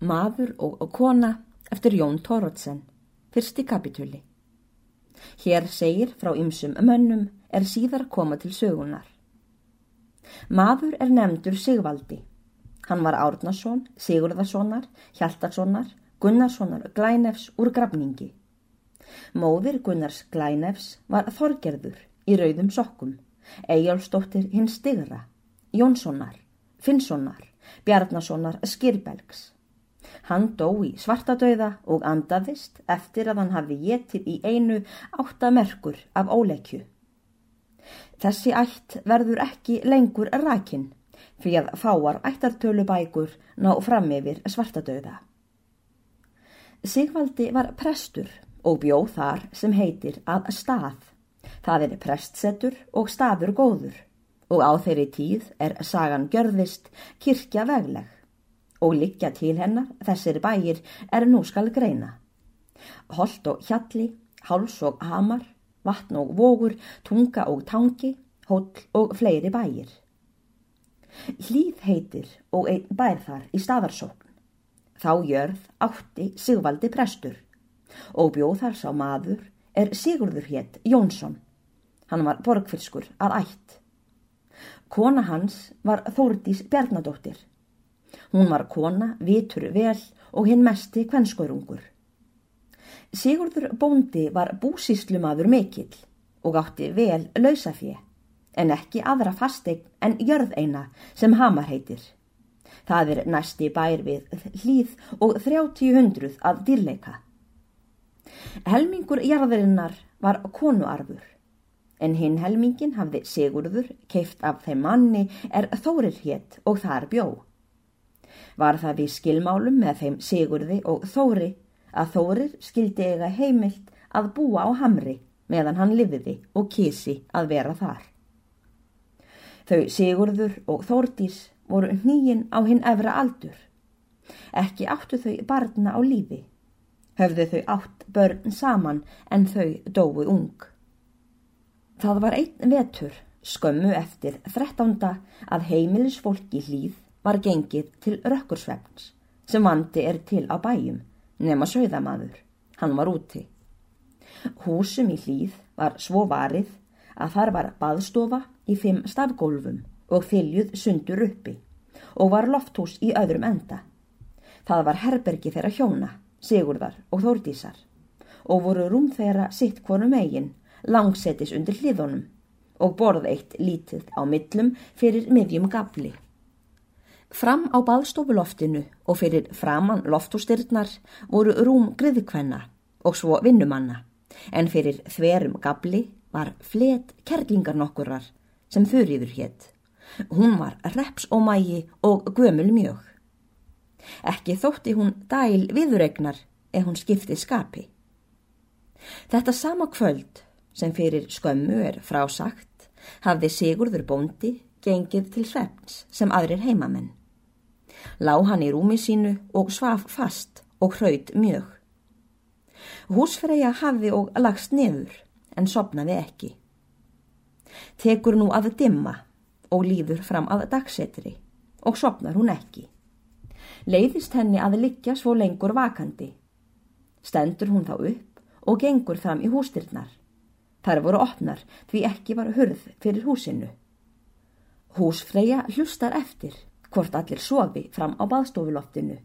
Maður og kona eftir Jón Tórótsen, fyrsti kapitúli. Hér segir frá ymsum mönnum er síðar koma til sögunar. Maður er nefndur Sigvaldi. Hann var Árnason, Sigurðarssonar, Hjaltarssonar, Gunnarssonar Glænefs úr grafningi. Móðir Gunnars Glænefs var Þorgerður í rauðum sokkum, Eyjálfsdóttir hinn Stigra, Jónssonar, Finnssonar, Bjarnasonar Skirbelgs. Hann dó í svartadauða og andaðist eftir að hann hafi getið í einu áttamerkur af óleikju. Þessi ætt verður ekki lengur rækin fyrir að fáar ættartölubækur ná fram yfir svartadauða. Sigvaldi var prestur og bjóð þar sem heitir að stað. Það er prestsetur og staður góður og á þeirri tíð er sagan gjörðist kirkja vegleg og liggja til hennar þessir bæir er nú skal greina. Holt og hjalli, háls og hamar, vatn og vogur, tunga og tangi, hóll og fleiri bæir. Hlýð heitir og einn bær þar í staðarsókn. Þá jörð átti Sigvaldi prestur og bjóð þar sá maður er Sigurður hétt Jónsson. Hann var borgfylskur að ætt. Kona hans var Þórdís Bjarnadóttir Hún var kona, vitur vel og hinn mesti kvenskörungur. Sigurður bóndi var búsíslumadur mikill og átti vel lausafið, en ekki aðra fasteign en jörð eina sem hamar heitir. Það er næsti bær við hlýð og þrjáttíu hundruð að dýrleika. Helmingur jarðarinnar var konuarfur, en hinn helmingin hafði Sigurður keift af þeim manni er þórir hétt og þar bjóð. Var það við skilmálum með þeim Sigurði og Þóri að Þórir skildi eiga heimilt að búa á Hamri meðan hann lifiði og kísi að vera þar. Þau Sigurður og Þórdís voru nýjinn á hinn efra aldur. Ekki áttu þau barna á lífi. Höfðu þau átt börn saman en þau dói ung. Það var einn vetur skömmu eftir þrettánda að heimilisfólki hlýð var gengið til rökkursvefns sem vandi er til á bæjum nema sögðamaður. Hann var úti. Húsum í hlýð var svo varið að þar var baðstofa í fimm stafgólfum og fyljuð sundur uppi og var lofthús í öðrum enda. Það var herbergi þeirra hjóna, Sigurðar og Þórdísar og voru rúm þeirra sitt hvonu megin langsetis undir hliðunum og borð eitt lítið á millum fyrir miðjum gafli. Fram á baðstofuloftinu og fyrir framann loftústyrnar voru rúm griðkvenna og svo vinnumanna, en fyrir þverum gabli var flet kerlingar nokkurar sem þurriður hétt. Hún var reps og mægi og gömul mjög. Ekki þótti hún dæl viðuregnar ef hún skipti skapi. Þetta sama kvöld sem fyrir skömmu er frásagt hafði Sigurður bóndi gengið til svefns sem aðrir heimamenn. Lá hann í rúmi sínu og svaf fast og hraut mjög. Húsfreyja hafi og lagst nefur en sopnaði ekki. Tekur nú að dimma og líður fram að dagsetri og sopnar hún ekki. Leiðist henni að liggja svo lengur vakandi. Stendur hún þá upp og gengur fram í hústyrnar. Þar voru opnar því ekki var hurð fyrir húsinu. Húsfreyja hlustar eftir hvort allir sofi fram á baðstofuloftinu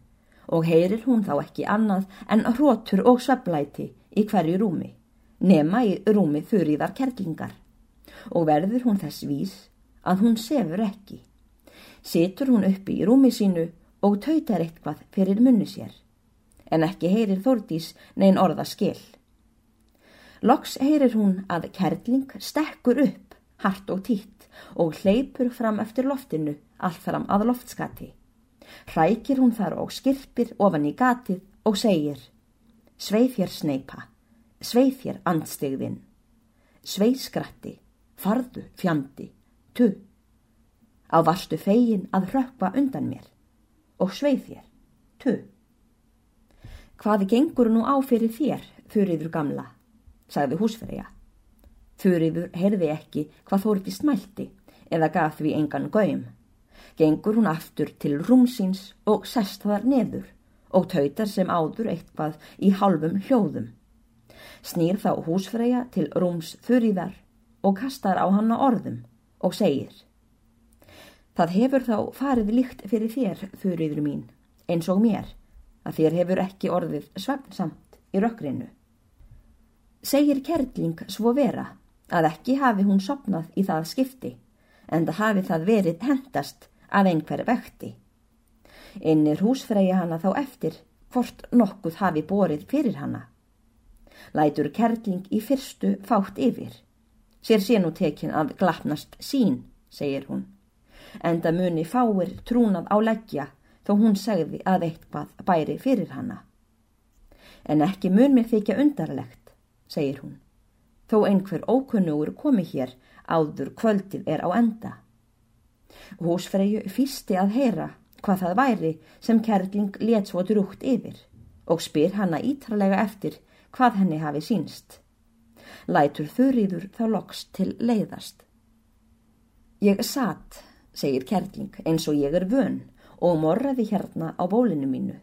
og heyrir hún þá ekki annað en hrótur og sveblæti í hverju rúmi, nema í rúmi þurriðar kerlingar og verður hún þess vís að hún sefur ekki. Situr hún uppi í rúmi sínu og tautar eitthvað fyrir munni sér, en ekki heyrir Þordís neyn orða skil. Loks heyrir hún að kerling stekkur upp, hart og títt og hleypur fram eftir loftinu allt fram að loftskati. Rækir hún þar og skirpir ofan í gatið og segir Sveið þér sneipa, sveið þér andstegðinn, sveið skratti, farðu fjandi, tu. Á varstu fegin að rökva undan mér og sveið þér, tu. Hvaði gengur nú á fyrir þér, þurriður gamla, sagði húsfreyja. Þurriður heyrði ekki hvað þórti smælti eða gaf því engan göym gengur hún aftur til rúmsins og sest þar neður og tautar sem áður eitthvað í halvum hljóðum. Snýr þá húsfreyja til rúms þurriðar og kastar á hanna orðum og segir Það hefur þá farið líkt fyrir þér, þurriður mín, eins og mér, að þér hefur ekki orðið svefnsamt í rökkrinu. Segir kerling svo vera að ekki hafi hún sopnað í það skipti, en það hafi það verið hendast að einhver vekti. Innir húsfreyja hana þá eftir hvort nokkuð hafi borið fyrir hana. Lætur kerling í fyrstu fátt yfir. Sér sé nú tekin að glapnast sín, segir hún. Enda muni fáir trúnað á leggja þó hún segði að eitthvað bæri fyrir hana. En ekki mun mér þykja undarlegt, segir hún. Þó einhver ókunnugur komi hér áður kvöldið er á enda. Húsfreyju fýsti að heyra hvað það væri sem kerling let svo drúgt yfir og spyr hanna ítralega eftir hvað henni hafi sínst. Lætur þurriður þá loks til leiðast. Ég satt, segir kerling, eins og ég er vön og morraði hérna á bólinu mínu.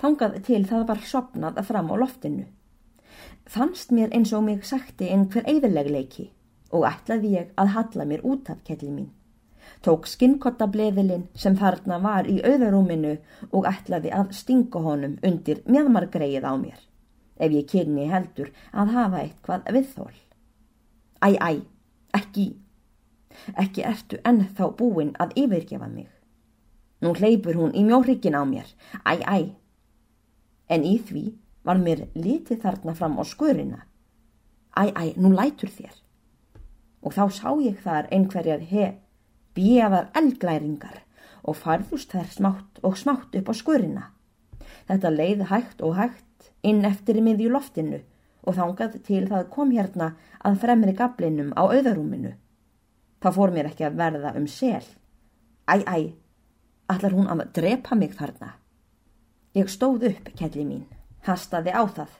Þangað til það var sopnað fram á loftinu. Fannst mér eins og mig sagti einhver eðilegleiki og ætlaði ég að halla mér út af kelli mín tók skinnkottablefilinn sem þarna var í auðarúminu og ætlaði að stinga honum undir mjöðmargreið á mér, ef ég kynni heldur að hafa eitthvað viðþól. Æ, æ, ekki, ekki ertu ennþá búin að yfirgefa mig. Nú hleypur hún í mjóhrikkin á mér, æ, æ, en í því var mér litið þarna fram á skurina. Æ, æ, nú lætur þér. Og þá sá ég þar einhverjar hef bíjaðar eldglæringar og farðust þær smátt og smátt upp á skurina. Þetta leiði hægt og hægt inn eftir miðju loftinu og þangað til það kom hérna að fremri gablinum á auðarúminu. Það fór mér ekki að verða um sel. Æ, æ, allar hún að drepa mig þarna. Ég stóð upp, kelli mín, hastaði á það,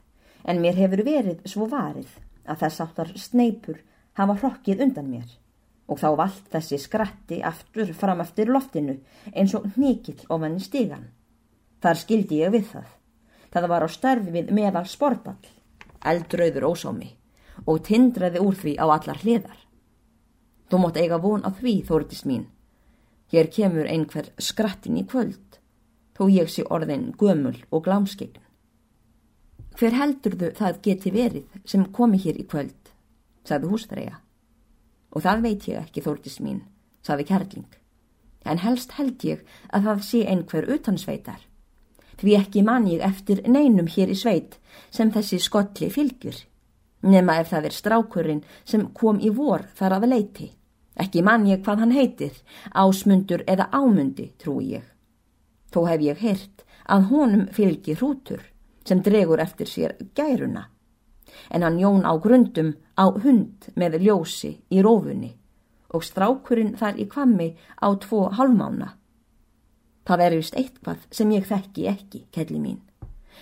en mér hefur verið svo varið að þess áttar sneipur hafa hrokkið undan mér og þá vald þessi skratti aftur fram eftir loftinu eins og nýkill ofan í stígan. Þar skildi ég við það. Það var á starfi við meðal sportball, eldrauður ósámi og tindraði úr því á allar hliðar. Þú mótt eiga von á því, þórtist mín. Hér kemur einhver skrattin í kvöld, þó ég sé orðin gömul og glámskegn. Hver heldur þau það geti verið sem komi hér í kvöld, sagði húsfreyja. Og það veit ég ekki, þórtis mín, saði Kærling. En helst held ég að það sé einhver utan sveitar. Því ekki man ég eftir neinum hér í sveit sem þessi skotli fylgjur. Nema ef það er strákurinn sem kom í vor þar að leiti. Ekki man ég hvað hann heitir, ásmundur eða ámundi, trúi ég. Þó hef ég heyrt að honum fylgi hrútur sem dregur eftir sér gæruna en hann jón á grundum á hund með ljósi í rófunni og strákurinn þar í kvammi á tvo halvmána. Það er vist eitthvað sem ég þekki ekki, kelli mín,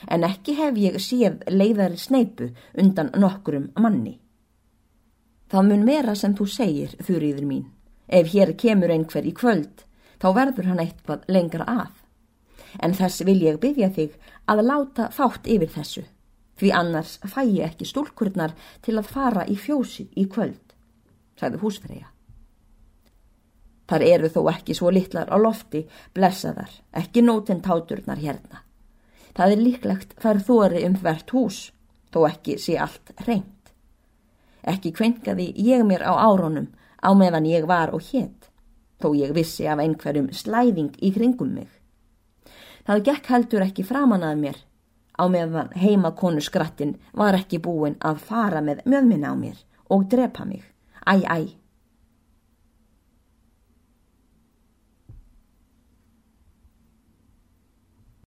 en ekki hef ég séð leiðari sneipu undan nokkrum manni. Það mun vera sem þú segir, þurriður mín. Ef hér kemur einhver í kvöld, þá verður hann eitthvað lengra að. En þess vil ég byggja þig að láta fátt yfir þessu því annars fæ ég ekki stúlkurnar til að fara í fjósi í kvöld, sagði húsfreyja. Þar eru þó ekki svo litlar á lofti, blessaðar, ekki nótinn táturnar hérna. Það er líklegt þar þóri um hvert hús, þó ekki sé allt reynd. Ekki kvenkaði ég mér á áronum á meðan ég var og hétt, þó ég vissi af einhverjum slæðing í kringum mig. Það gekk heldur ekki framan að mér á meðan heimakonu skrattin var ekki búin að fara með mjöðminna á mér og drepa mig. Æ, æ,